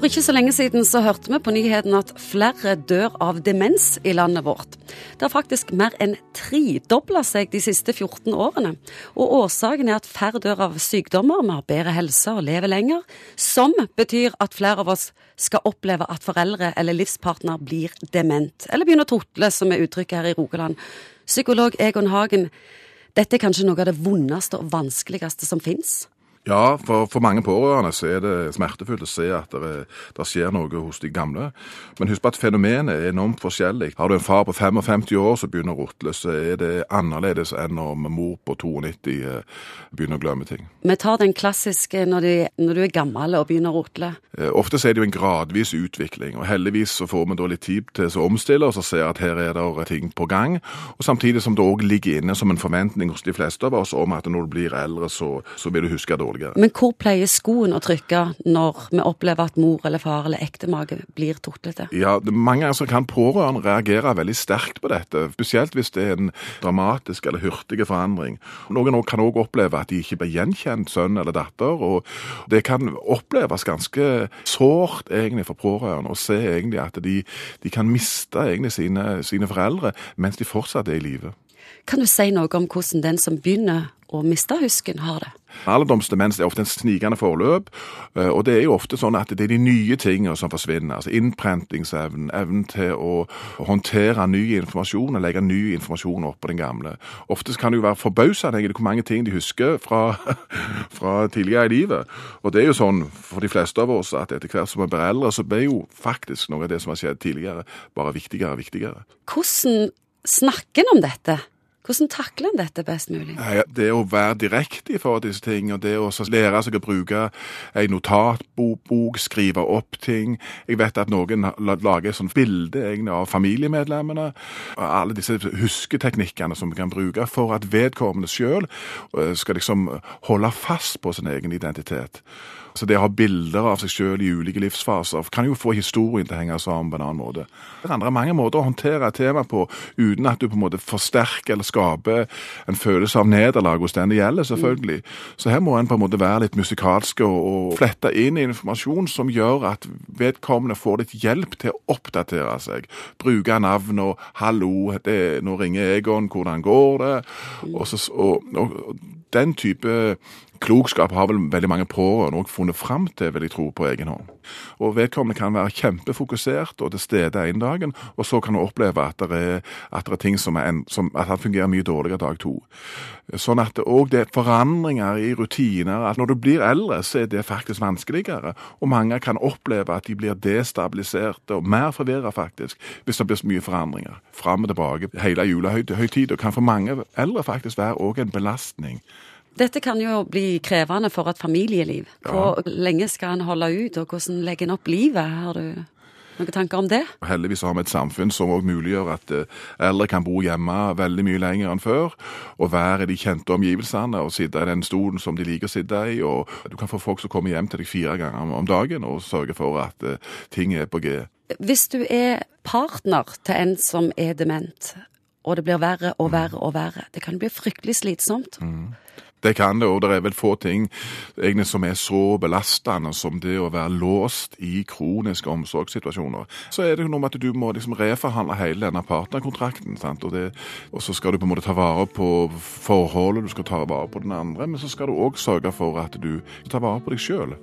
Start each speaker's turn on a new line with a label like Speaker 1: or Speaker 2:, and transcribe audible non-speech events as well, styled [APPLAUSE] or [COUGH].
Speaker 1: For ikke så lenge siden så hørte vi på nyheten at flere dør av demens i landet vårt. Det har faktisk mer enn tredobla seg de siste 14 årene. Og årsaken er at færre dør av sykdommer, vi har bedre helse og lever lenger. Som betyr at flere av oss skal oppleve at foreldre eller livspartner blir dement. Eller begynner å totle, som er uttrykket her i Rogaland. Psykolog Egon Hagen, dette er kanskje noe av det vondeste og vanskeligste som fins?
Speaker 2: Ja, for, for, mange pårørende så er det smertefullt å se at det, det, skjer noe hos de gamle. Men husk på at fenomenet er enormt forskjellig. Har du en far på 55 år som begynner å rotle, så er det annerledes enn om mor på 92 eh, begynner å glemme ting.
Speaker 1: Vi tar den klassiske når, de, når du er gammel og begynner å rotle.
Speaker 2: Eh, ofte så er det jo en gradvis utvikling, og heldigvis så får vi da litt tid til å omstille oss og se at her er det ting på gang. Og Samtidig som det òg ligger inne som en forventning hos de fleste av oss om at når du blir eldre, så, så vil du huske det dårligere.
Speaker 1: Men hvor pleier skoen å trykke når vi opplever at mor eller far eller ektemake blir totlete?
Speaker 2: Ja, Mange ganger kan pårørende reagere veldig sterkt på dette, spesielt hvis det er en dramatisk eller hurtig forandring. Noen kan òg oppleve at de ikke blir gjenkjent sønn eller datter, og det kan oppleves ganske sårt egentlig for pårørende å se egentlig at de, de kan miste egentlig sine, sine foreldre mens de fortsatt er i live.
Speaker 1: Kan du si noe om hvordan den som begynner å miste husken, har det?
Speaker 2: Alderdomsdemens er ofte en snikende forløp, eh, og det er jo ofte sånn at det er de nye tingene som forsvinner. altså Innprentingsevnen, evnen til å håndtere ny informasjon og legge ny informasjon opp på den gamle. Ofte kan det jo være forbausende hvor mange ting de husker fra, [LAUGHS] fra, tidligere i livet. Og det er jo sånn for de fleste av oss at etter hvert som vi blir eldre, så blir jo faktisk noe av det som har skjedd tidligere, bare viktigere og viktigere.
Speaker 1: Hvordan snakker en om dette? Hvordan takler en dette best mulig?
Speaker 2: Det å være direkte i forhold til disse tingene, det å lære seg å bruke ei notatbok, skrive opp ting. Jeg vet at noen lager et sånt bilde av familiemedlemmene. og Alle disse husketeknikkene som vi kan bruke for at vedkommende sjøl eh, skal liksom holde fast på sin egen identitet. Så det å ha bilder av seg sjøl i ulike livsfaser kan jo få historien til å henge sammen på en annen måte. Det er mange måter å håndtere et tema på uten at du på en måte forsterker eller skaper en følelse av nederlag hos den det gjelder, selvfølgelig. Så her må en på en måte være litt musikalsk og, og flette inn informasjon som gjør at vedkommende får litt hjelp til å oppdatere seg. Bruke navn og 'hallo, det, nå ringer Egon, hvordan går det?' Og, så, og, og den type klokskap har vel veldig mange pårørende òg funnet fram til, vil jeg tro, på egen hånd. Og Vedkommende kan være kjempefokusert og til stede en dagen, og så kan du oppleve at det er, at det er ting som, er, som at han fungerer mye dårligere dag to. Sånn at òg det er forandringer i rutiner. at Når du blir eldre, så er det faktisk vanskeligere. Og mange kan oppleve at de blir destabiliserte og mer forvirra, faktisk, hvis det blir så mye forandringer. Fram og tilbake hele julehøytida kan for mange eldre faktisk være òg en belastning.
Speaker 1: Dette kan jo bli krevende for et familieliv. Hvor ja. lenge skal en holde ut, og hvordan legger en opp livet? Har du noen tanker om det?
Speaker 2: Heldigvis har vi et samfunn som muliggjør at eh, eldre kan bo hjemme veldig mye lenger enn før. Og være i de kjente omgivelsene og sitte i den stolen som de liker å sitte i. og Du kan få folk som kommer hjem til deg fire ganger om dagen og sørge for at uh, ting er på G.
Speaker 1: Hvis du er partner til en som er dement, og det blir verre og verre og verre, det kan bli fryktelig slitsomt. Mm.
Speaker 2: Det kan det, og det er vel få ting egentlig som er så belastende som det å være låst i kroniske omsorgssituasjoner. Så er det noe med at du må liksom reforhandle hele denne partnerkontrakten. Sant? Og, det, og så skal du på en måte ta vare på forholdet, du skal ta vare på den andre, men så skal du òg sørge for at du tar vare på deg sjøl.